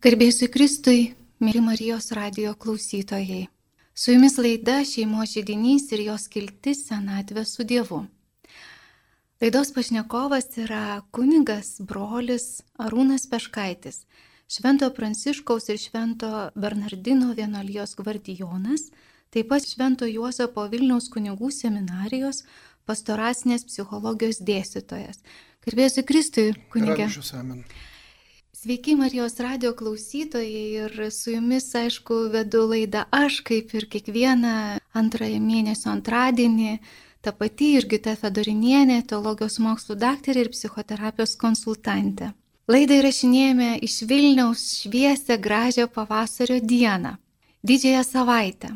Garbėsiu Kristui, mėly Marijos radio klausytojai. Su jumis laida šeimos žydinys ir jos kiltis senatvė su Dievu. Laidos pašnekovas yra kuningas brolis Arūnas Peškaitis, Švento Pranciškaus ir Švento Bernardino vienolijos gvardijonas, taip pat Švento Juozapo Vilniaus kunigų seminarijos pastoracinės psichologijos dėstytojas. Garbėsiu Kristui, kunigė. Ramžius, amen. Sveiki Marijos radio klausytojai ir su jumis, aišku, vedu laidą aš, kaip ir kiekvieną antrąją mėnesio antradienį, ta pati Irgita Fedorinienė, teologijos mokslų daktarė ir psichoterapijos konsultantė. Laidą įrašinėjame iš Vilniaus šviesę gražią pavasario dieną, didžiąją savaitę.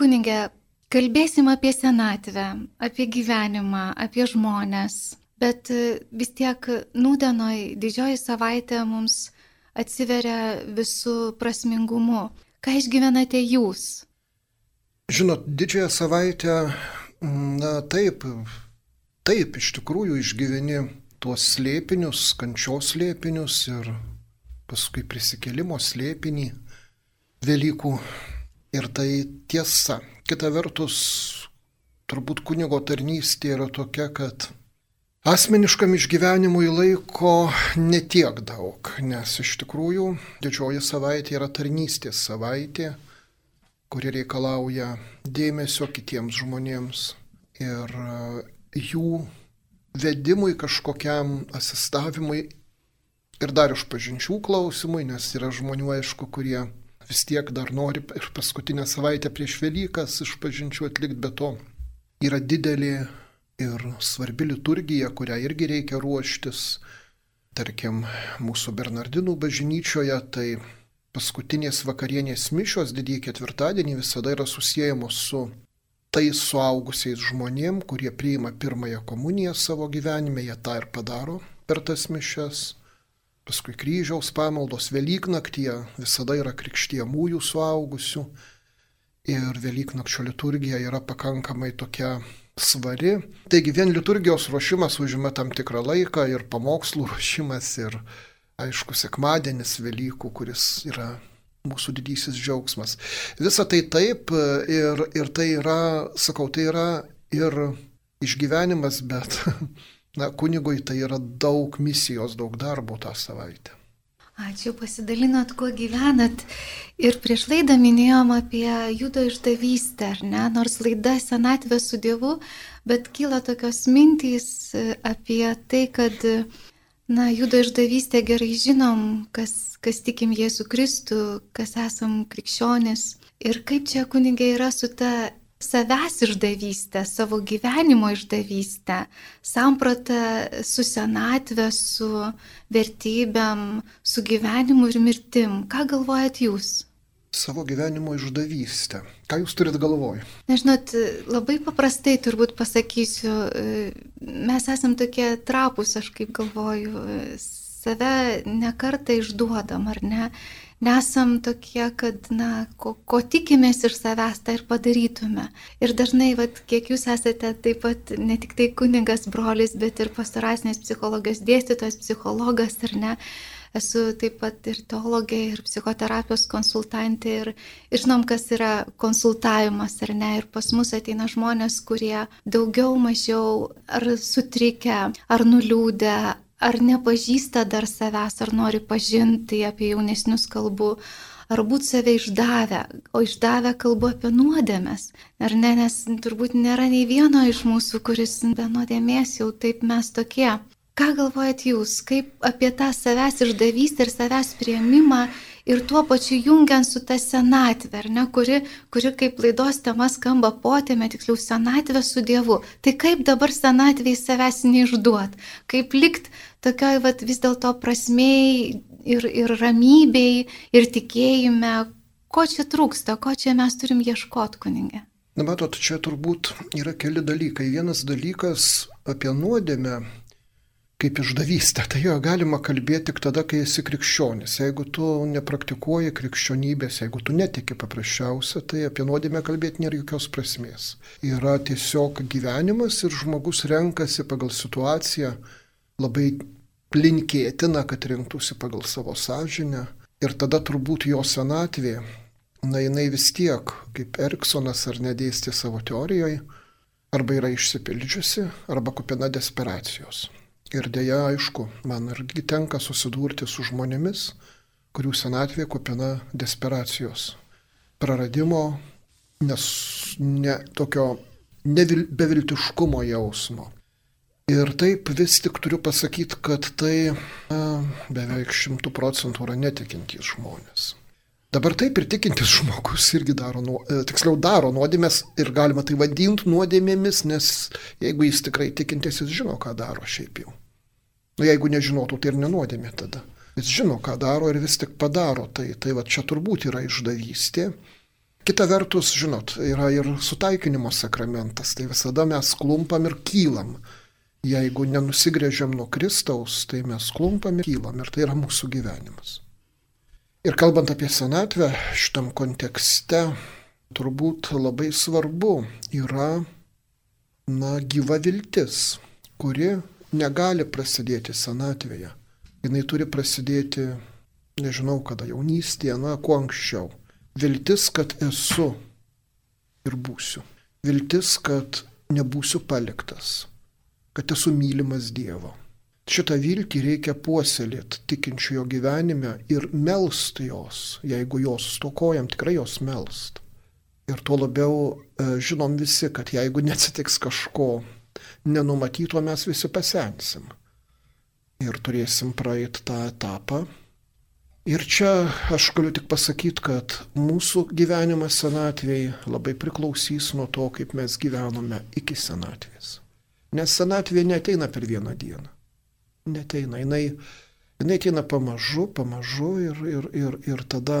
Kunigė, kalbėsim apie senatvę, apie gyvenimą, apie žmonės, Bet e, vis tiek nūdienoj didžioji savaitė mums atsiveria visų prasmingumu. Ką išgyvenate jūs? Žinot, didžiąją savaitę, na taip, taip, iš tikrųjų išgyveni tuos slėpinius, kančios slėpinius ir paskui prisikelimo slėpinį Velykų. Ir tai tiesa. Kita vertus, turbūt kunigo tarnystė yra tokia, kad Asmeniškam išgyvenimui laiko netiek daug, nes iš tikrųjų didžioji savaitė yra tarnystės savaitė, kuri reikalauja dėmesio kitiems žmonėms ir e, jų vedimui kažkokiam asistavimui ir dar iš pažinčių klausimui, nes yra žmonių, aišku, kurie vis tiek dar nori ir paskutinę savaitę prieš Velykas iš pažinčių atlikti, bet to yra didelė ir svarbi liturgija, kurią irgi reikia ruoštis. Tarkim, mūsų Bernardinų bažnyčioje tai paskutinės vakarienės mišios didįjį ketvirtadienį visada yra susijęjamos su tais suaugusiais žmonėm, kurie priima pirmąją komuniją savo gyvenime, jie tą ir padaro per tas mišes. Paskui kryžiaus pamaldos Velyknaktyje visada yra krikštiemųjų suaugusių. Ir Velyknakčio liturgija yra pakankamai tokia svari. Taigi vien liturgijos ruošimas užima tam tikrą laiką ir pamokslų ruošimas ir aišku sekmadienis Velykų, kuris yra mūsų didysis džiaugsmas. Visa tai taip ir, ir tai yra, sakau, tai yra ir išgyvenimas, bet na, kunigui tai yra daug misijos, daug darbo tą savaitę. Ačiū, pasidalinot, kuo gyvenat. Ir prieš laidą minėjom apie judo išdavystę, ar ne? Nors laida senatvė su Dievu, bet kyla tokios mintys e, apie tai, kad, na, judo išdavystę gerai žinom, kas, kas tikim Jėzų Kristų, kas esam krikščionis. Ir kaip čia kunigė yra su ta savęs išdavystę, savo gyvenimo išdavystę, sampratą su senatvė, su vertybėm, su gyvenimu ir mirtim. Ką galvojat jūs? Savo gyvenimo išdavystę. Ką jūs turit galvoj? Nežinot, labai paprastai turbūt pasakysiu, mes esam tokie trapus, aš kaip galvoju, save nekartą išduodam, ar ne? Nesam tokie, kad, na, ko, ko tikimės iš savęs, tą ir padarytume. Ir dažnai, vat, kiek jūs esate taip pat ne tik tai kuningas brolis, bet ir pastoracinės psichologijos dėstytojas, psichologas, ar ne? Esu taip pat ir teologė, ir psichoterapijos konsultantė, ir, ir žinom, kas yra konsultavimas, ar ne. Ir pas mus ateina žmonės, kurie daugiau, mažiau ar sutrikę, ar nuliūdę, ar nepažįsta dar savęs, ar nori pažinti apie jaunesnius kalbų, ar būt save išdavę, o išdavę kalbu apie nuodėmės. Ar ne, nes turbūt nėra nei vieno iš mūsų, kuris be nuodėmės jau taip mes tokie. Ką galvojat jūs, kaip apie tą savęs išdavystę ir savęs prieimimą ir tuo pačiu jungiant su ta senatvė, ne, kuri, kuri kaip laidos tema skamba potėme, tiksliau senatvė su Dievu. Tai kaip dabar senatvėje savęs neišduot, kaip likt tokioj vat, vis dėlto prasmei ir, ir ramybei, ir tikėjime, ko čia trūksta, ko čia mes turim ieškoti, kuningė. Na, matot, čia turbūt yra keli dalykai. Vienas dalykas apie nuodėmę kaip išdavystę. Tai jo galima kalbėti tik tada, kai esi krikščionis. Jeigu tu nepraktikuoji krikščionybės, jeigu tu netiki paprasčiausia, tai apie nuodėmę kalbėti nėra jokios prasmės. Yra tiesiog gyvenimas ir žmogus renkasi pagal situaciją labai linkėtina, kad rinktųsi pagal savo sąžinę. Ir tada turbūt jo senatvė, na jinai vis tiek, kaip Eriksonas ar nedėstė savo teorijoje, arba yra išsipildžiusi, arba kupina desperacijos. Ir dėja, aišku, man irgi tenka susidurti su žmonėmis, kurių senatvė kupina desperacijos, praradimo, nes ne tokio nevil, beviltiškumo jausmo. Ir taip vis tik turiu pasakyti, kad tai na, beveik šimtų procentų yra netikintys žmonės. Dabar taip ir tikintis žmogus irgi daro, nu, tiksliau daro nuodėmės ir galima tai vadinti nuodėmėmis, nes jeigu jis tikrai tikintis, jis žino, ką daro šiaip jau. Nu, jeigu nežinotų, tai ir nenuodėmė tada. Jis žino, ką daro ir vis tik padaro. Tai, tai va čia turbūt yra išdavystė. Kita vertus, žinot, yra ir sutaikinimo sakramentas. Tai visada mes klumpam ir kylam. Jeigu nenusigrėžiam nuo Kristaus, tai mes klumpam ir kylam ir tai yra mūsų gyvenimas. Ir kalbant apie senatvę, šitam kontekste turbūt labai svarbu yra, na, gyva viltis, kuri negali prasidėti senatvėje. Jis turi prasidėti, nežinau kada, jaunystėje, na, kuo anksčiau. Viltis, kad esu ir būsiu. Viltis, kad nebūsiu paliktas kad esu mylimas Dievo. Šitą viltį reikia puoselėti tikinčiojo gyvenime ir melst jos, jeigu jos stokojam, tikrai jos melst. Ir tuo labiau e, žinom visi, kad jeigu neatsitiks kažko nenumatyto, mes visi pasensim. Ir turėsim praeiti tą etapą. Ir čia aš galiu tik pasakyti, kad mūsų gyvenimas senatvėje labai priklausys nuo to, kaip mes gyvenome iki senatvės. Nes senatvė neteina per vieną dieną. Neteina. Jinai, jinai ateina pamažu, pamažu ir, ir, ir, ir tada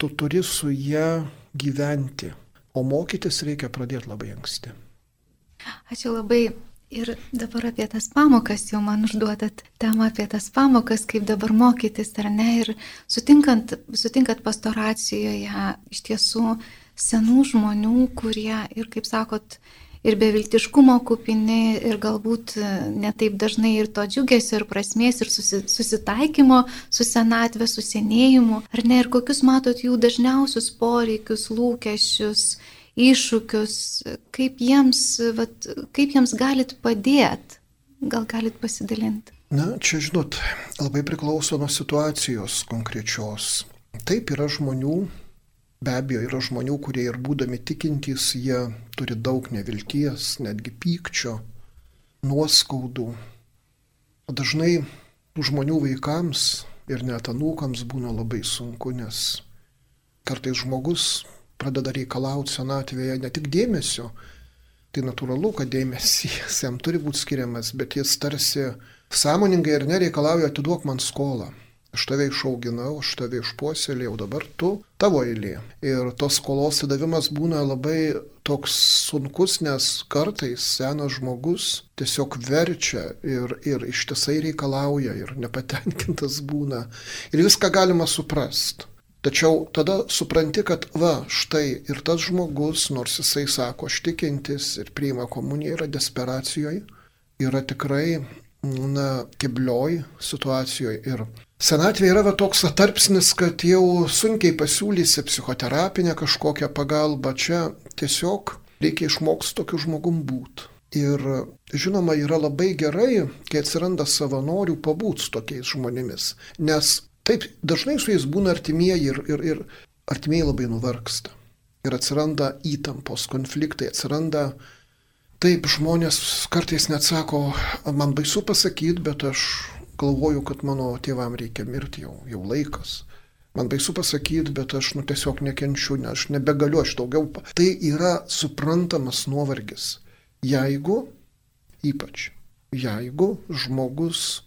tu turi su ją gyventi. O mokytis reikia pradėti labai anksti. Ačiū labai. Ir dabar apie tas pamokas, jau man užduodat temą apie tas pamokas, kaip dabar mokytis ar ne. Ir sutinkant, sutinkant pastoracijoje iš tiesų senų žmonių, kurie ir, kaip sakot, ir beviltiškumo kupini, ir galbūt netaip dažnai ir to džiugesio, ir prasmės, ir susi, susitaikymo su senatvė, su senėjimu. Ar ne, ir kokius matot jų dažniausius poreikius, lūkesčius, iššūkius, kaip jiems, vat, kaip jiems galit padėti, gal galit pasidalinti. Na, čia žinot, labai priklauso nuo situacijos konkrečios. Taip yra žmonių, Be abejo, yra žmonių, kurie ir būdami tikintys, jie turi daug nevilties, netgi pykčio, nuoskaudų. Dažnai žmonių vaikams ir net anūkams būna labai sunku, nes kartais žmogus pradeda reikalauti senatvėje ne tik dėmesio, tai natūralu, kad dėmesys jam turi būti skiriamas, bet jis tarsi sąmoningai ir nereikalauja atiduok man skolą. Aš tave išauginau, aš tave išpuoselėjau, dabar tu tavo eilė. Ir tos skolos įdavimas būna labai toks sunkus, nes kartais senas žmogus tiesiog verčia ir, ir ištisai reikalauja ir nepatenkintas būna. Ir viską galima suprasti. Tačiau tada supranti, kad va, štai ir tas žmogus, nors jisai sako, aš tikintis ir priima komuniją, yra desperacijoje, yra tikrai, na, keblioj situacijoje. Ir Senatvė yra va toks atarpsnis, kad jau sunkiai pasiūlysi psichoterapinę kažkokią pagalbą. Čia tiesiog reikia išmokti tokiu žmogum būti. Ir žinoma, yra labai gerai, kai atsiranda savanorių pabūti su tokiais žmonėmis. Nes taip dažnai su jais būna artimieji ir, ir, ir artimieji labai nuvarksta. Ir atsiranda įtampos, konfliktai, atsiranda taip žmonės kartais net sako, man baisu pasakyti, bet aš galvoju, kad mano tėvam reikia mirti jau, jau laikas. Man baisu pasakyti, bet aš nu, tiesiog nekenčiu, nes aš nebegaliu, aš daugiau. Tai yra suprantamas nuovargis. Jeigu, ypač, jeigu žmogus,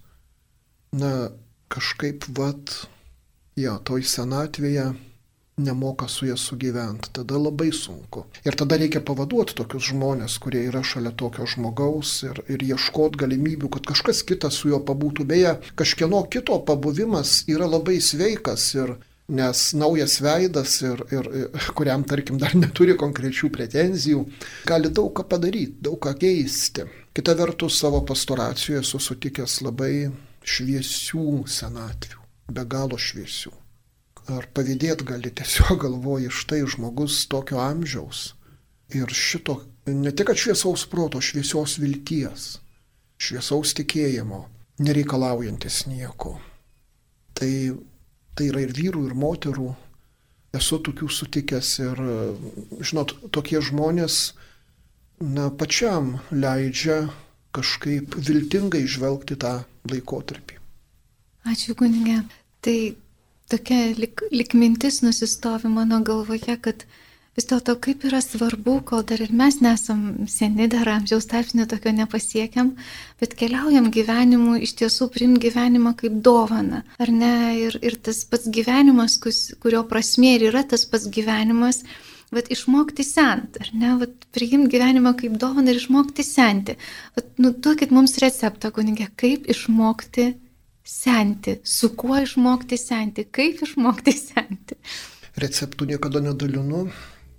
na, kažkaip, vat, jo, toj senatvėje nemoka su ja sugyventi, tada labai sunku. Ir tada reikia pavaduoti tokius žmonės, kurie yra šalia tokio žmogaus ir, ir ieškoti galimybių, kad kažkas kitas su juo pabūtų. Beje, kažkieno kito pabuvimas yra labai sveikas ir nes naujas veidas ir, ir, ir kuriam, tarkim, dar neturi konkrečių pretenzijų, gali daug ką padaryti, daug ką keisti. Kita vertus, savo pastoracijoje esu sutikęs labai šviesių senatvių, be galo šviesių ar pavydėt gali tiesiog galvoji, štai žmogus tokio amžiaus ir šito, ne tik šviesaus proto, šviesios vilties, šviesaus tikėjimo, nereikalaujantis nieko. Tai, tai yra ir vyrų, ir moterų. Esu tokių sutikęs ir, žinot, tokie žmonės, na, pačiam leidžia kažkaip viltingai žvelgti tą laikotarpį. Ačiū, kunigė. Tai tokia lik, lik mintis nusistovi mano galvoje, kad vis dėlto kaip yra svarbu, kol dar ir mes nesam seni, dar amžiaus tarpsnio tokio nepasiekiam, bet keliaujam gyvenimu, iš tiesų prim gyvenimą kaip dovana. Ar ne? Ir, ir tas pats gyvenimas, kurio prasmė ir yra tas pats gyvenimas, Vat išmokti sent, ar ne, vat priimti gyvenimą kaip dovaną ir išmokti senti. Vat, nu, duokit mums receptą, kunigė, kaip išmokti senti, su kuo išmokti senti, kaip išmokti senti. Receptų niekada nedalinu,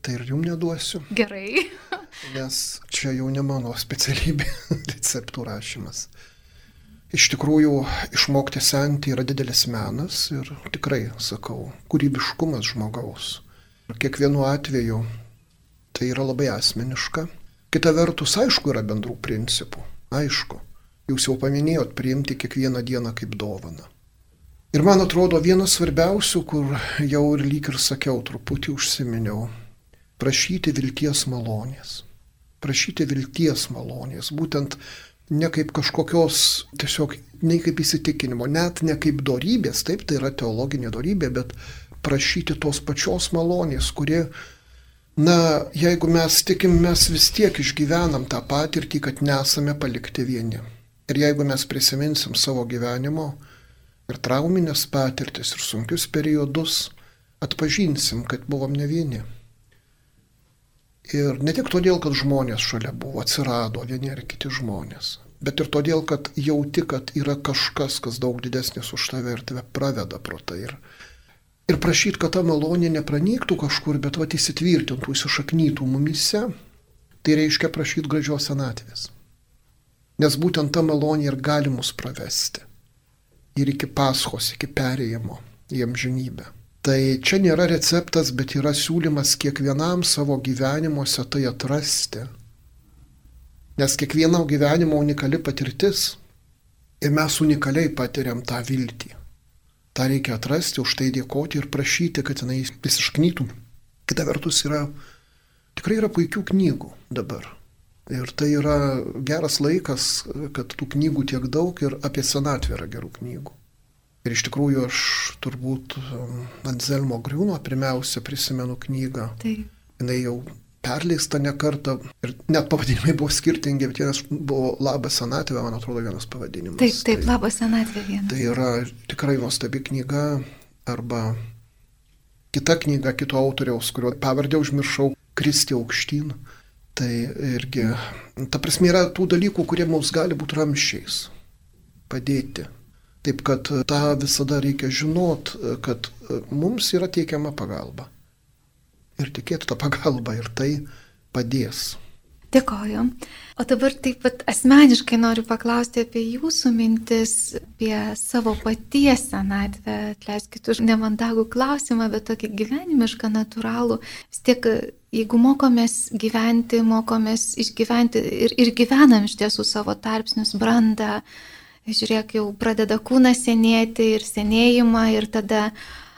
tai ir jum neduosiu. Gerai. Nes čia jau ne mano specialybė receptų rašymas. Iš tikrųjų, išmokti senti yra didelis menas ir tikrai, sakau, kūrybiškumas žmogaus. Kiekvienu atveju tai yra labai asmeniška. Kita vertus, aišku, yra bendrų principų. Aišku. Jūs jau paminėjot priimti kiekvieną dieną kaip dovaną. Ir man atrodo vienas svarbiausių, kur jau ir lyg ir sakiau, truputį užsiminiau, prašyti vilties malonės. Prašyti vilties malonės. Būtent ne kaip kažkokios, tiesiog ne kaip įsitikinimo, net ne kaip darybės, taip tai yra teologinė darybė, bet prašyti tos pačios malonės, kurie Na, jeigu mes tikim, mes vis tiek išgyvenam tą patirtį, kad nesame palikti vieni. Ir jeigu mes prisiminsim savo gyvenimo ir trauminės patirtis ir sunkius periodus, atpažinsim, kad buvom ne vieni. Ir ne tik todėl, kad žmonės šalia buvo, atsirado vieni ar kiti žmonės, bet ir todėl, kad jauti, kad yra kažkas, kas daug didesnis už tave ir tave praveda pro tai. Ir, ir prašyti, kad ta malonė nepranyktų kažkur, bet va įsitvirtintų, įsišaknytų mumise, tai reiškia prašyti gražios senatvės. Nes būtent ta malonė ir gali mus pravesti. Ir iki paskos, iki perėjimo į amžinybę. Tai čia nėra receptas, bet yra siūlymas kiekvienam savo gyvenimuose tai atrasti. Nes kiekvieno gyvenimo unikali patirtis ir mes unikaliai patiriam tą viltį. Ta reikia atrasti, už tai dėkoti ir prašyti, kad jinai visišknytų. Kita vertus yra, tikrai yra puikių knygų dabar Ir tai yra geras laikas, kad tų knygų tiek daug ir apie senatvę yra gerų knygų. Ir iš tikrųjų aš turbūt um, Anzelmo Griūno pirmiausia prisimenu knygą. Taip. Jis jau perleista ne kartą ir net pavadinimai buvo skirtingi, bet vienas buvo Labas senatvė, man atrodo, vienas pavadinimas. Taip, taip, tai, Labas senatvė vienas. Tai yra tikrai nuostabi knyga arba kita knyga kito autoriaus, kurio pavardę užmiršau, Kristi aukštyn. Tai irgi, ta prasme, yra tų dalykų, kurie mums gali būti ramščiais, padėti. Taip kad tą visada reikia žinot, kad mums yra teikiama pagalba. Ir tikėti tą pagalbą ir tai padės. Dėkoju. O dabar taip pat asmeniškai noriu paklausti apie jūsų mintis, apie savo paties senatvę. Atleiskit už nemandagų klausimą, bet tokį gyvenimišką, natūralų. Vis tiek, jeigu mokomės gyventi, mokomės išgyventi ir, ir gyvenam iš tiesų savo tarpsnius, brandą, žiūrėk, jau pradeda kūnas senėti ir senėjimą ir tada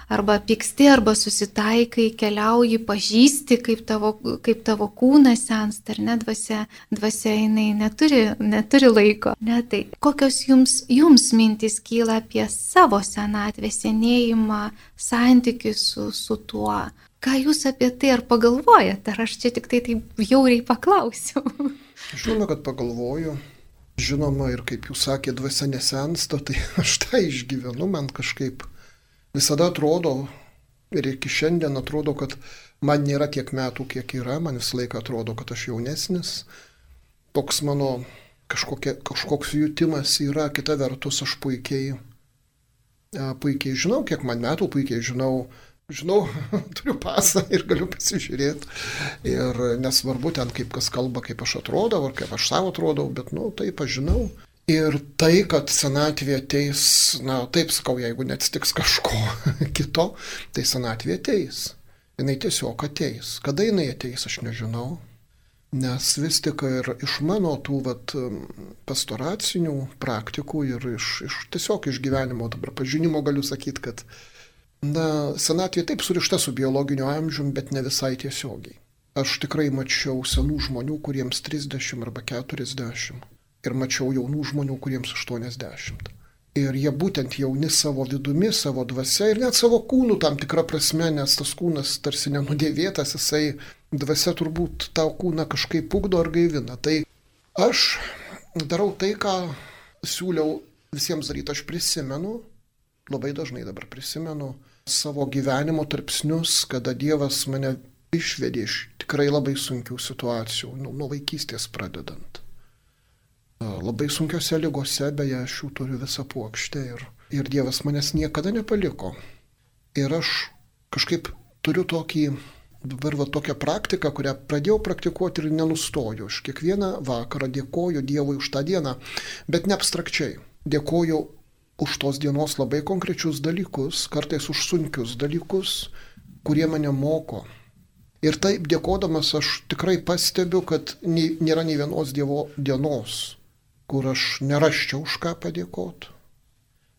arba pyksti, arba susitaikai, keliauji, pažįsti, kaip tavo, kaip tavo kūnas sensta, ar ne, dvasia, dvasia jinai neturi, neturi laiko. Ne, tai kokios jums, jums mintys kyla apie savo senatvę, senėjimą, santykių su, su tuo? Ką jūs apie tai ar pagalvojate, ar aš čia tik tai taip jauriai paklausiu? Žinoma, kad pagalvoju. Žinoma, ir kaip jūs sakėte, dvasia nesensta, tai aš tą išgyvenu, man kažkaip visada atrodo, ir iki šiandien atrodo, kad man nėra tiek metų, kiek yra, man visą laiką atrodo, kad aš jaunesnis. Toks mano kažkokia, kažkoks jutimas yra, kita vertus aš puikiai, puikiai žinau, kiek man metų, puikiai žinau, žinau, turiu pasą ir galiu pasižiūrėti. Ir nesvarbu ten, kaip kas kalba, kaip aš atrodau, ar kaip aš savo atrodau, bet, nu, taip aš žinau. Ir tai, kad senatvė ateis, na taip sakau, jeigu neatsitiks kažko kito, tai senatvė ateis. Jis tiesiog ateis. Kada jinai ateis, aš nežinau. Nes vis tik ir iš mano tų vat, pastoracinių praktikų ir iš, iš tiesiog iš gyvenimo dabar pažinimo galiu sakyti, kad na, senatvė taip surišta su biologiniu amžiumi, bet ne visai tiesiogiai. Aš tikrai mačiau senų žmonių, kuriems 30 arba 40 ir mačiau jaunų žmonių, kuriems 80. Ir jie būtent jauni savo vidumi, savo dvasia ir net savo kūnų tam tikrą prasme, nes tas kūnas tarsi nenudėvėtas, jisai dvasia turbūt tau kūną kažkaip pugdo ar gaivina. Tai aš darau tai, ką siūliau visiems daryti. Aš prisimenu, labai dažnai dabar prisimenu savo gyvenimo tarpsnius, kada Dievas mane išvedė iš tikrai labai sunkių situacijų, nu, nuo vaikystės pradedant. Labai sunkiose lygose, beje, aš jų turiu visą puokštę ir, ir Dievas manęs niekada nepaliko. Ir aš kažkaip turiu tokį, dabar va tokią praktiką, kurią pradėjau praktikuoti ir nenustoju. Aš kiekvieną vakarą dėkoju Dievui už tą dieną, bet ne abstrakčiai. Dėkoju už tos dienos labai konkrečius dalykus, kartais už sunkius dalykus, kurie mane moko, Ir taip dėkodamas aš tikrai pastebiu, kad nėra nei vienos Dievo dienos, kur aš neraščiau už ką padėkoti.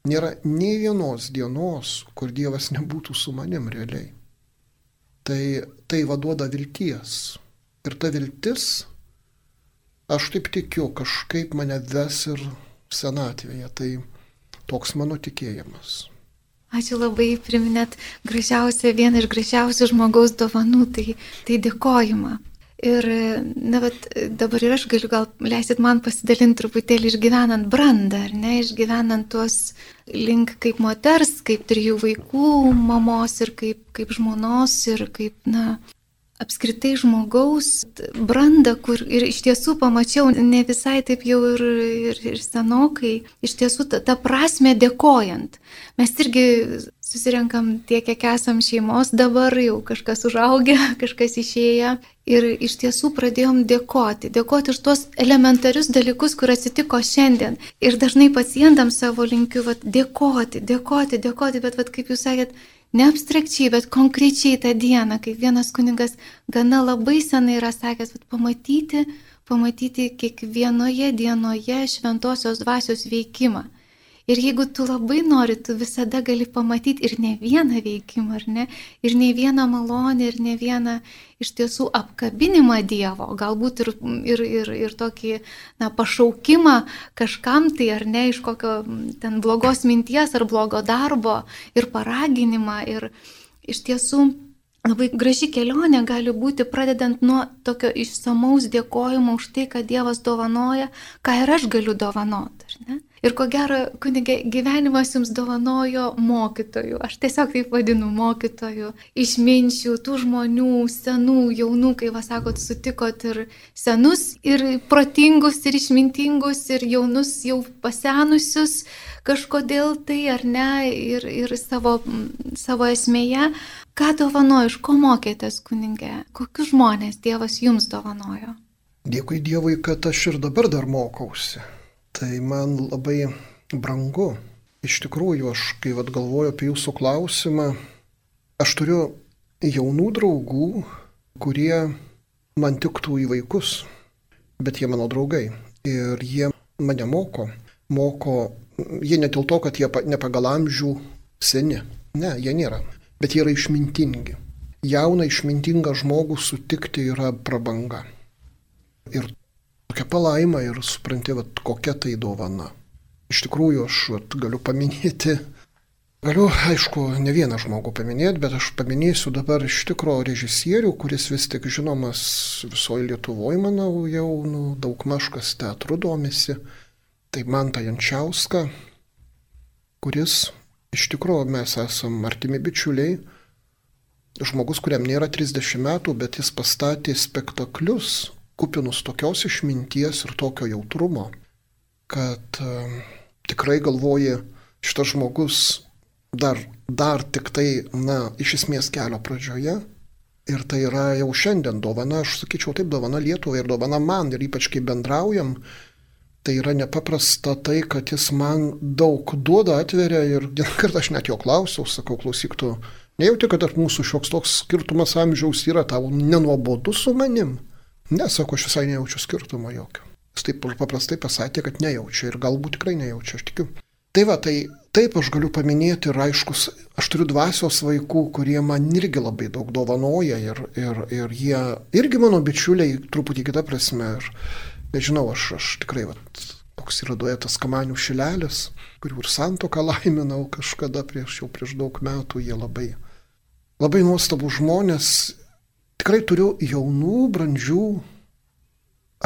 Nėra nei vienos dienos, kur Dievas nebūtų su manim realiai. Tai tai vaduoda vilties. Ir ta viltis, aš taip tikiu, kažkaip mane ves ir senatvėje. Tai toks mano tikėjimas. Ačiū labai, priminėt gražiausią, vieną iš gražiausių žmogaus dovanų, tai, tai dėkojimą. Ir na, bet, dabar ir aš galiu gal leisit man pasidalinti truputėlį išgyvenant brandą, ar ne, išgyvenant tuos link kaip moters, kaip trijų vaikų mamos ir kaip, kaip žmonos ir kaip, na, apskritai žmogaus brandą, kur ir iš tiesų pamačiau ne visai taip jau ir, ir, ir senokai, iš tiesų ta prasme dėkojant. Mes irgi susirenkam tiek, kiek esam šeimos dabar, jau kažkas užaugę, kažkas išėję. Ir iš tiesų pradėjom dėkoti, dėkoti už tuos elementarius dalykus, kur atsitiko šiandien. Ir dažnai pacientams savo linkiu, vat, dėkoti, dėkoti, dėkoti, bet vat, kaip jūs sakėt, ne abstrakčiai, bet konkrečiai tą dieną, kaip vienas kunigas gana labai senai yra sakęs, kad pamatyti, pamatyti kiekvienoje dienoje šventosios dvasios veikimą. Ir jeigu tu labai nori, tu visada gali pamatyti ir ne vieną veikimą, ar ne, ir ne vieną malonę, ir ne vieną iš tiesų apkabinimą Dievo, galbūt ir, ir, ir, ir tokį na, pašaukimą kažkam tai, ar ne, iš kokio ten blogos minties ar blogo darbo, ir paraginimą, ir iš tiesų Labai graži kelionė gali būti pradedant nuo tokio išsamaus dėkojimo už tai, kad Dievas dovanoja, ką ir aš galiu dovanoti. Ir ko gero, kunigė, gyvenimas jums dovanojo mokytojų, aš tiesiog taip vadinu mokytojų, išminčių, tų žmonių, senų, jaunų, kai vas sakot, sutikot ir senus, ir protingus, ir išmintingus, ir jaunus, jau pasenusius, kažkodėl tai ar ne, ir, ir savo, savo esmėje. Ką dovanojo, iš ko mokėtės kunigė, kokius žmonės Dievas jums dovanojo? Dėkui Dievui, kad aš ir dabar dar mokausi Tai man labai brangu. Iš tikrųjų, aš kai vad galvoju apie jūsų klausimą, aš turiu jaunų draugų, kurie man tiktų į vaikus, bet jie mano draugai. Ir jie mane moko. Moko, jie ne dėl to, kad jie ne pagal amžių seni. Ne, jie nėra. Bet jie yra išmintingi. Jauną išmintingą žmogų sutikti yra prabanga. Ir tokia palaima ir supranti, vat, kokia tai dovana. Iš tikrųjų, aš vat, galiu paminėti, galiu, aišku, ne vieną žmogų paminėti, bet aš paminėsiu dabar iš tikro režisierių, kuris vis tik žinomas visoje Lietuvoje, manau, jau nu, daug mažkas teatru domisi. Tai man tą Jančiauską, kuris iš tikrųjų mes esam artimi bičiuliai. Žmogus, kuriam nėra 30 metų, bet jis pastatė spektaklius kupinus tokios išminties ir tokio jautrumo, kad e, tikrai galvoji, šitas žmogus dar, dar tik tai, na, iš esmės kelio pradžioje. Ir tai yra jau šiandien dovana, aš sakyčiau taip, dovana Lietuvai ir dovana man, ir ypač kai bendraujam, Tai yra nepaprasta tai, kad jis man daug duoda, atveria ir vieną kartą aš net jo klausiau, sakau, klausyk tu, nejauti, kad tarp mūsų šioks toks skirtumas amžiaus yra tavo nenuobodu su manim? Ne, sako, aš visai nejaučiu skirtumo jokio. Jis taip paprastai pasakė, kad nejaučia ir galbūt tikrai nejaučia, aš tikiu. Tai va, tai taip aš galiu paminėti ir aiškus, aš turiu dvasios vaikų, kurie man irgi labai daug dovanoja ir, ir, ir jie irgi mano bičiuliai, truputį kitą prasme. Ir, nežinau, aš, aš tikrai, vat, toks yra duetas kamanių šilelis, kurių ir santoką laiminau kažkada prieš jau prieš daug metų, jie labai, labai nuostabų žmonės. Tikrai turiu jaunų, brandžių,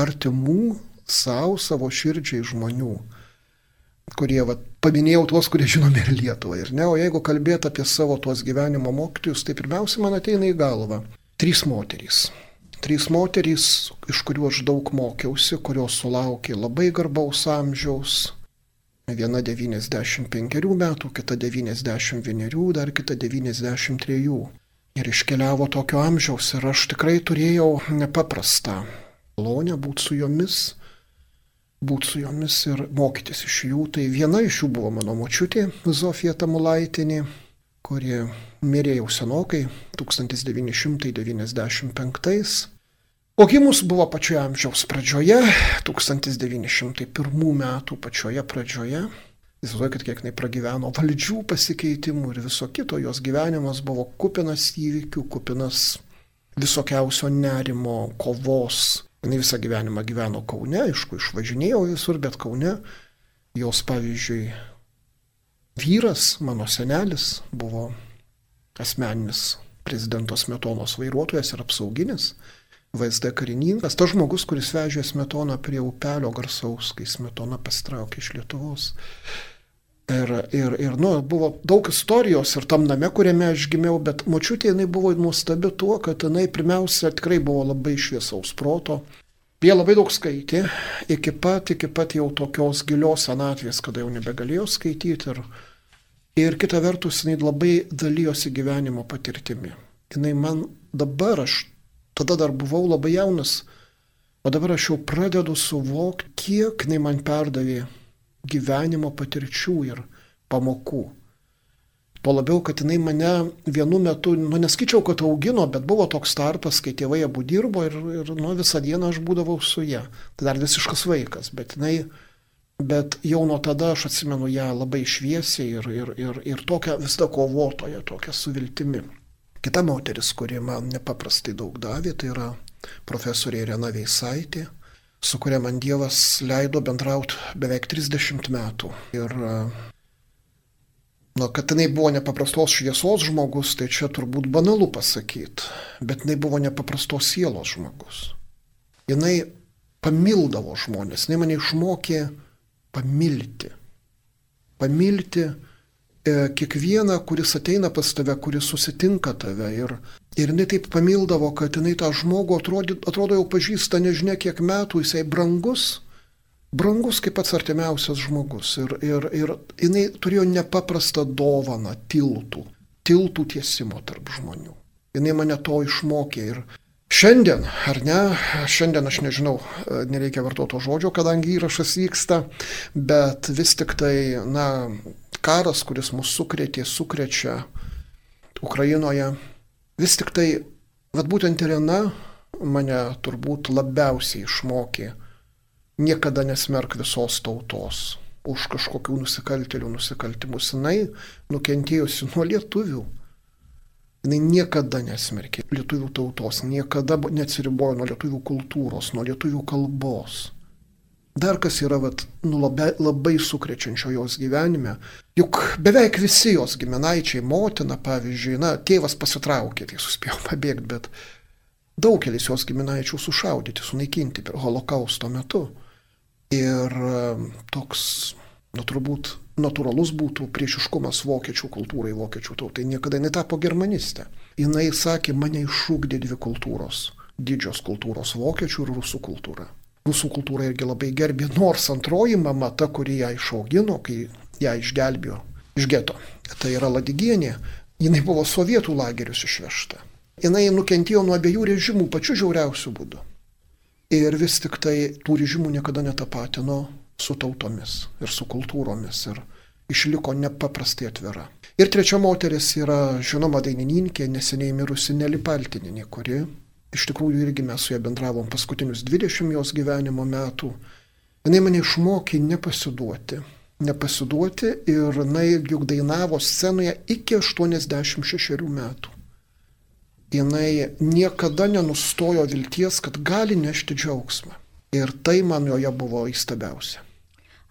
artimų savo, savo širdžiai žmonių, kurie, va, paminėjau tuos, kurie žinomi ir Lietuvą. Ir ne, o jeigu kalbėt apie savo tuos gyvenimo mokytojus, tai pirmiausia man ateina į galvą trys moterys. Trys moterys, iš kurių aš daug mokiausi, kurios sulaukė labai garbaus amžiaus. Viena 95 metų, kita 91, dar kita 93. Ir iškeliavo tokio amžiaus ir aš tikrai turėjau nepaprastą malonę būti su jomis, būti su jomis ir mokytis iš jų. Tai viena iš jų buvo mano močiutė Zofija Tamulaitinė, kuri mirė jau senokai, 1995. O gimus buvo pačioje amžiaus pradžioje, 1901 metų pačioje pradžioje. Įsivaizduokit, kiek jinai pragyveno valdžių pasikeitimų ir viso kito, jos gyvenimas buvo kupinas įvykių, kupinas visokiausio nerimo, kovos. Jis visą gyvenimą gyveno Kaune, aišku, išvažinėjau visur, bet Kaune jos, pavyzdžiui, vyras, mano senelis, buvo asmeninis prezidento smetonos vairuotojas ir apsauginis. VSD karininkas, tas žmogus, kuris vežė smetoną prie upelio garsaus, kai smetona pastraukė iš Lietuvos. Ir, ir, ir nu, buvo daug istorijos ir tam name, kuriame aš gimiau, bet močiutė jinai buvo nuostabi tuo, kad jinai pirmiausia tikrai buvo labai šviesaus proto, Jie labai daug skaitė, iki pat, iki pat jau tokios gilios senatvės, kada jau nebegalėjo skaityti. Ir, ir kita vertus, jinai labai dalyjosi gyvenimo patirtimi. Jinai man dabar, aš tada dar buvau labai jaunas, o dabar aš jau pradedu suvokti, kiek jinai man perdavė gyvenimo patirčių ir pamokų. Tuo labiau, kad jinai mane vienu metu, nu neskaičiau, kad augino, bet buvo toks tarpas, kai tėvai abu dirbo ir, ir nu, visą dieną aš būdavau su ją. Tai dar visiškas vaikas, bet jinai, bet jau nuo tada aš atsimenu ją labai šviesiai ir, ir, ir, ir tokią visą kovotoją, tokią su viltimi. Kita moteris, kuri man nepaprastai daug davė, tai yra profesorė Irena Veisaitė, su kuria man Dievas leido bendrauti beveik 30 metų. Ir Nu, kad jinai buvo nepaprastos šviesos žmogus, tai čia turbūt banalu pasakyti, bet jinai buvo nepaprastos sielos žmogus. Jinai pamildavo žmonės, jinai mane išmokė pamilti. Pamilti kiekvieną, kuris ateina pas tave, kuris susitinka tave. Ir, ir jinai taip pamildavo, kad jinai tą žmogų atrodo, atrodo jau pažįsta nežinia kiek metų, jisai brangus brangus kaip pats artimiausias žmogus. Ir, ir, ir jinai turėjo nepaprastą dovaną tiltų, tiltų tiesimo tarp žmonių. Jinai mane to išmokė ir šiandien, ar ne, šiandien aš nežinau, nereikia vartoto žodžio, kadangi įrašas vyksta, bet vis tik tai, na, karas, kuris mus sukrėtė, sukrečia Ukrainoje, vis tik tai, vad būtent Irena mane turbūt labiausiai išmokė niekada nesmerk visos tautos už kažkokių nusikaltelių nusikaltimus. Jis nukentėjusi nuo lietuvių. Jis niekada nesmerkė lietuvių tautos, niekada neatsiribojo nuo lietuvių kultūros, nuo lietuvių kalbos. Dar kas yra vat, nu, labai, labai sukrečiančio jos gyvenime, juk beveik visi jos giminaičiai, motina pavyzdžiui, na, tėvas pasitraukė, tai suspėjo pabėgti, bet daugelis jos giminaičių sušaudyti, sunaikinti holokausto metu. Ir toks, nu turbūt, natūralus būtų priešiškumas vokiečių kultūrai, vokiečių tautai. Niekada netapo germanistė. Jis sakė, mane iššūkdė dvi kultūros. Didžios kultūros - vokiečių ir rusų kultūra. Rusų kultūra irgi labai gerbė, nors antroji mama, ta, kuri ją išaugino, kai ją išgelbėjo iš geto, tai yra Ladigienė, jinai buvo sovietų lagerius išvežta. Jinai nukentėjo nuo abiejų režimų pačiu žiauriausiu būdu. Ir vis tik tai tų režimų niekada netapatino su tautomis ir su kultūromis ir išliko nepaprastai atvira. Ir trečia moteris yra žinoma dainininkė, neseniai mirusi Nelipaltininė, kuri iš tikrųjų irgi mes su ja bendravom paskutinius 20 jos gyvenimo metų. Jis mane išmokė nepasiduoti. Nepasiduoti ir jinai juk dainavo scenoje iki 86 metų. Jis niekada nenustojo vilties, kad gali nešti džiaugsmą. Ir tai man joje buvo įstabiausia.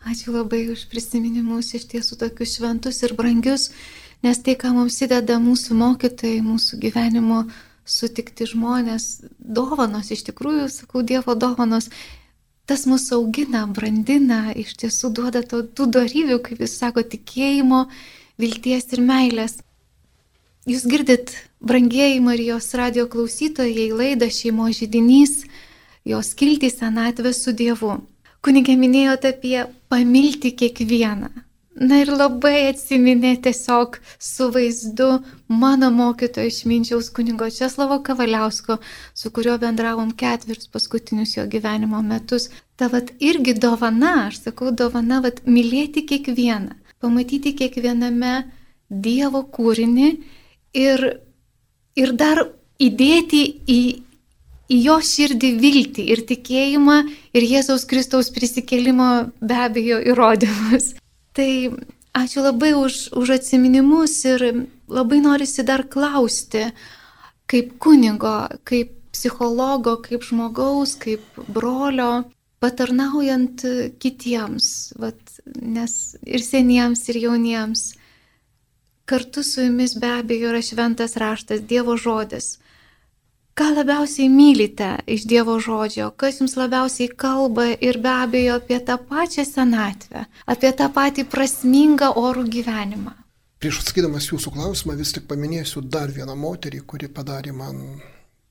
Ačiū labai už prisiminimus iš tiesų tokius šventus ir brangius, nes tai, ką mums įdeda mūsų mokytojai, mūsų gyvenimo sutikti žmonės, dovanos, iš tikrųjų, sakau, Dievo dovanos, tas mūsų augina, brandina, iš tiesų duoda to, tų daryvių, kaip jūs sako, tikėjimo, vilties ir meilės. Jūs girdit, brangieji Marijos radio klausytojai, laida šeimo žydinys, jos kilti senatvę su Dievu. Kunigė minėjote apie pamilti kiekvieną. Na ir labai atsiminė tiesiog su vaizdu mano mokytojo išminčiaus kunigo Česlavo Kavaliausko, su kuriuo bendravom ketverius paskutinius jo gyvenimo metus. Ta vat irgi dovana, aš sakau dovana, vat mylėti kiekvieną, pamatyti kiekviename Dievo kūrinį ir, ir dar įdėti į į jo širdį viltį ir tikėjimą ir Jėzaus Kristaus prisikelimo be abejo įrodymus. Tai ačiū labai už, už atsiminimus ir labai norisi dar klausti, kaip kunigo, kaip psichologo, kaip žmogaus, kaip brolio, patarnaujant kitiems, vat, nes ir seniems, ir jauniems. Kartu su jumis be abejo yra šventas raštas, Dievo žodis ką labiausiai mylite iš Dievo žodžio, kas jums labiausiai kalba ir be abejo apie tą pačią senatvę, apie tą patį prasmingą orų gyvenimą. Prieš atsakydamas jūsų klausimą vis tik paminėsiu dar vieną moterį, kuri padarė man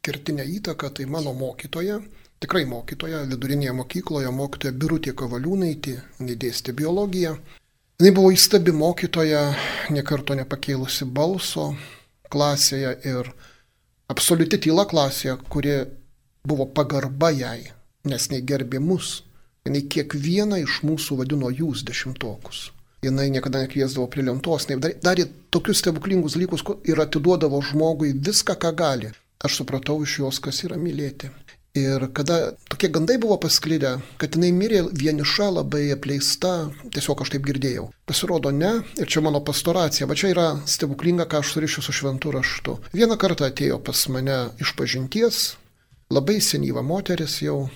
kertinę įtaką, tai mano mokytoja, tikrai mokytoja, vidurinėje mokykloje mokytoja Birutė Kavaliūnaitė, jinai dėstė biologiją. Jis buvo įstabi mokytoja, niekarto nepakėlusi balso klasėje ir absoliuti tyla klasėje, kuri buvo pagarba jai, nes jinai gerbė mus, jinai kiekvieną iš mūsų vadino jūs dešimtokus. Jinai niekada nekviesdavo prie lentos, darė tokius stebuklingus dalykus ir atiduodavo žmogui viską, ką gali. Aš supratau iš jos, kas yra mylėti. Ir kada tokie gandai buvo pasklidę, kad jinai mirė vieniša, labai apleista, tiesiog aš taip girdėjau. Pasirodo, ne, ir čia mano pastoracija, va čia yra stebuklinga, ką aš surišiu su šventu raštu. Vieną kartą atėjo pas mane iš pažinties, labai senyva moteris jau,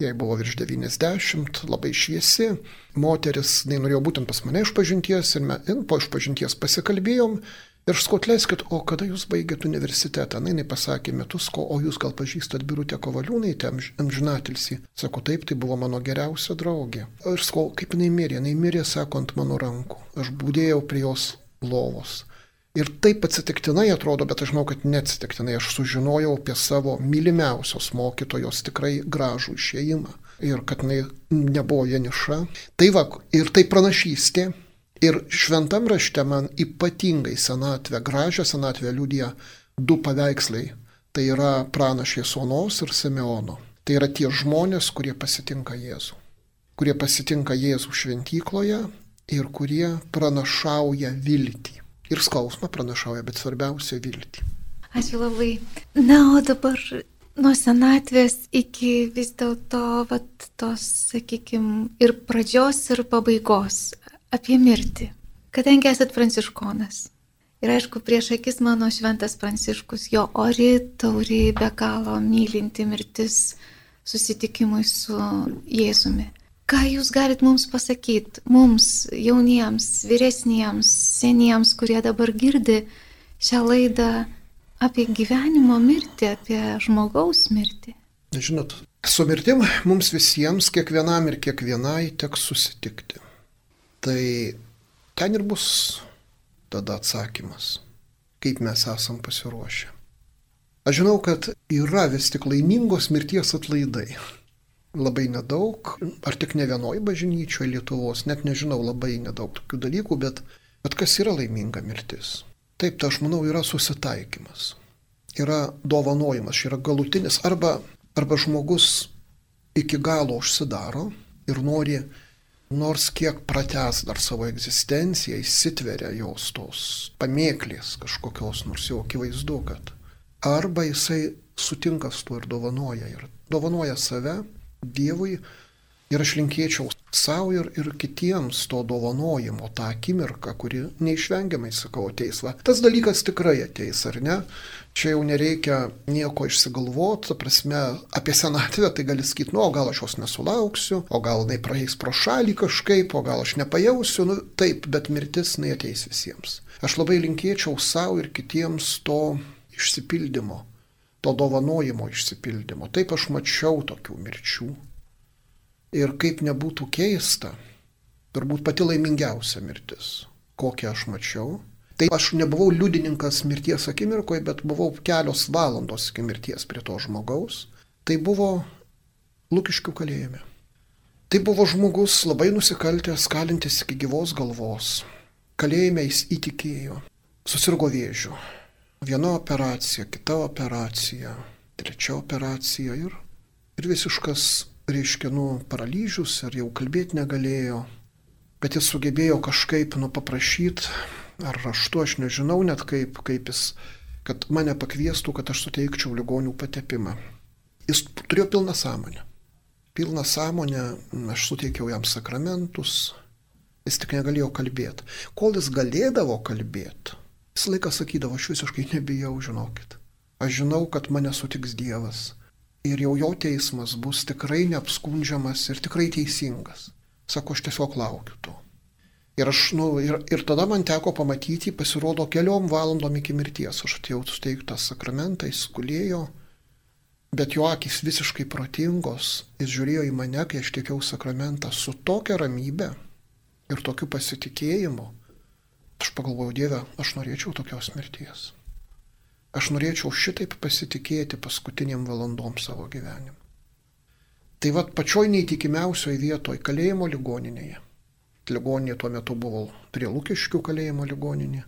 jai buvo virš 90, labai šviesi, moteris, jinai norėjo būtent pas mane iš pažinties ir, me, ir po iš pažinties pasikalbėjom Ir aš sakau, atleiskit, o kada jūs baigėt universitetą? Na, jinai pasakė metus, ko, o jūs gal pažįstat Birutę Kovaliūnaitę, amžinatilsi. Sako, taip, tai buvo mano geriausia draugė. Ir sakau, kaip jinai mirė? Jinai mirė, sako, ant mano rankų. Aš būdėjau prie jos lovos. Ir taip atsitiktinai atrodo, bet aš žinau, kad neatsitiktinai aš sužinojau apie savo mylimiausios mokytojos tikrai gražų išėjimą. Ir kad jinai nebuvo vieniša. Tai va, ir tai pranašystė, Ir šventam rašte man ypatingai senatvę, gražią senatvę liūdė du paveikslai. Tai yra pranašė Sonos ir Simeono. Tai yra tie žmonės, kurie pasitinka Jėzų. Kurie pasitinka Jėzų šventykloje ir kurie pranašauja viltį. Ir skausmą pranašauja, bet svarbiausia viltį. Ačiū labai. Na, o dabar nuo senatvės iki vis dėlto, tos, sakykime, ir pradžios, ir pabaigos apie mirtį. Kadangi esat pranciškonas. Ir aišku, prieš akis mano šventas pranciškus, jo ori, tauri, be galo mylinti mirtis susitikimui su Jėzumi. Ką jūs galit mums pasakyti, mums, jauniems, vyresniems, seniems, kurie dabar girdi šią laidą apie gyvenimo mirtį, apie žmogaus mirtį? Žinot, su mirtim mums visiems, kiekvienam ir kiekvienai teks susitikti. Tai ten ir bus tada atsakymas, kaip mes esam pasiruošę. Aš žinau, kad yra vis tik laimingos mirties atlaidai. Labai nedaug, ar tik ne vienoj bažnyčioje Lietuvos, net nežinau labai nedaug tokių dalykų, bet, bet kas yra laiminga mirtis? Taip, tai aš manau yra susitaikymas, yra dovanojimas, yra galutinis, arba, arba žmogus iki galo užsidaro ir nori nors kiek prates dar savo egzistenciją, įsitveria jos tos pamėklės kažkokios, nors jau akivaizdu, kad arba jisai sutinka su tuo ir dovanoja, ir dovanoja save Dievui, Ir aš linkėčiau savo ir, ir kitiems to dovanojimo, tą akimirką, kuri neišvengiamai, sakau, ateis. Va. Tas dalykas tikrai ateis, ar ne? Čia jau nereikia nieko išsigalvoti, prasme, apie senatvę tai gali sakyti, nu, o gal aš jos nesulauksiu, o gal jinai praeis pro šalį kažkaip, o gal aš nepajausiu, nu, taip, bet mirtis jinai ateis visiems. Aš labai linkėčiau savo ir kitiems to išsipildymo, to dovanojimo išsipildymo. Taip aš mačiau tokių mirčių Ir kaip nebūtų keista, turbūt pati laimingiausia mirtis, kokią aš mačiau. Tai aš nebuvau liudininkas mirties akimirkoje, bet buvau kelios valandos iki mirties prie to žmogaus. Tai buvo Lukiškių kalėjime. Tai buvo žmogus labai nusikaltęs, kalintis iki gyvos galvos. Kalėjime jis įtikėjo. Susirgo vėžiu. Viena operacija, kita operacija, trečia operacija ir, ir visiškas reiškia, nu, paralyžius ir jau kalbėti negalėjo, bet jis sugebėjo kažkaip, nu, paprašyti, ar raštu, aš nežinau net kaip, kaip jis, kad mane pakviestų, kad aš suteikčiau ligonių patepimą. Jis turėjo pilną sąmonę. Pilną sąmonę, aš suteikiau jam sakramentus, jis tik negalėjo kalbėti. Kol jis galėdavo kalbėti, jis laiką sakydavo, aš visiškai nebijau, žinokit. Aš žinau, kad mane sutiks Dievas ir jau jo teismas bus tikrai neapskundžiamas ir tikrai teisingas. Sako, aš tiesiog laukiu to. Ir, aš, nu, ir, ir tada man teko pamatyti, pasirodo, keliom valandom iki mirties. Aš atėjau suteikti tą sakramentą, jis skulėjo, bet jo akis visiškai protingos. Jis žiūrėjo į mane, kai aš tiekiau sakramentą, su tokia ramybė ir tokiu pasitikėjimu. Aš pagalvojau, Dieve, aš norėčiau tokios mirties. Aš norėčiau šitaip pasitikėti paskutiniam valandom savo gyvenimą. Tai vad pačioj neįtikimiausioje vietoje - kalėjimo ligoninėje. Ligoninė tuo metu buvo prie Lukiškių kalėjimo ligoninė.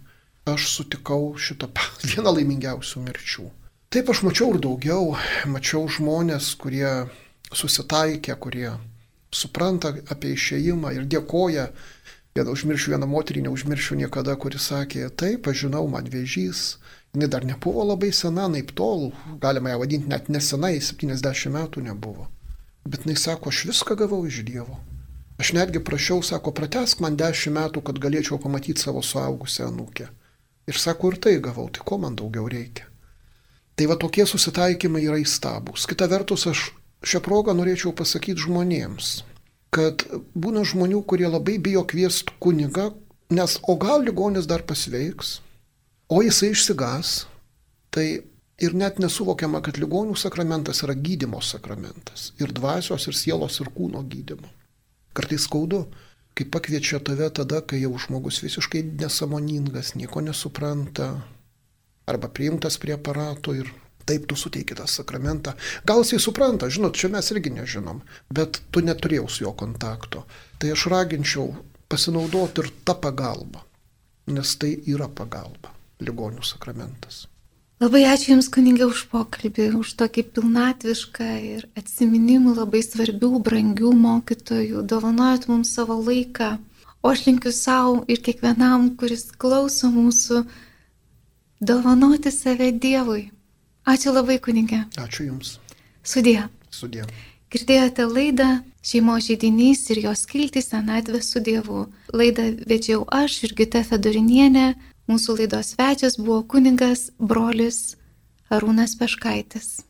Aš sutikau šitą vieną laimingiausių mirčių. Taip aš mačiau ir daugiau. Mačiau žmonės, kurie susitaikė, kurie supranta apie išėjimą ir dėkoja. Vieną užmiršiu vieną moterį, neužmiršiu niekada, kuris sakė, taip, aš žinau, man vėžys, Jis dar nebuvo labai sena, naip tol, galima ją vadinti net nesenai, 70 metų nebuvo. Bet jis sako, aš viską gavau iš Dievo. Aš netgi prašiau, sako, pratesk man 10 metų, kad galėčiau pamatyti savo suaugusią anūkę. Ir sako, ir tai gavau, tai ko man daugiau reikia. Tai va tokie susitaikymai yra įstabus. Kita vertus, aš šią progą norėčiau pasakyti žmonėms, kad būna žmonių, kurie labai bijo kviesti kunigą, nes o gal ligonis dar pasveiks, o jisai išsigas, tai ir net nesuvokiama, kad ligonių sakramentas yra gydimo sakramentas. Ir dvasios, ir sielos, ir kūno gydimo. Kartais skaudu, kai pakviečia tave tada, kai jau žmogus visiškai nesamoningas, nieko nesupranta, arba priimtas prie aparato ir taip tu suteiki tą sakramentą. Gal jisai supranta, žinot, čia mes irgi nežinom, bet tu neturėjau su juo kontakto. Tai aš raginčiau pasinaudoti ir tą pagalbą, nes tai yra pagalba ligonių sakramentas. Labai ačiū Jums, kunigė, už pokalbį, už tokį pilnatvišką ir atsiminimų labai svarbių, brangių mokytojų. Dovanojot mums savo laiką. O aš linkiu savo ir kiekvienam, kuris klauso mūsų, dovanoti save Dievui. Ačiū labai, kunigė. Ačiū Jums. Sudė. Sudė. Girdėjote laidą Šeimo žydinys ir jos kilti senatvė su Dievu. Laidą vedžiau aš, Irgita Fedorinienė, Mūsų laidos svečias buvo kuningas brolis Arūnas Peškaitis.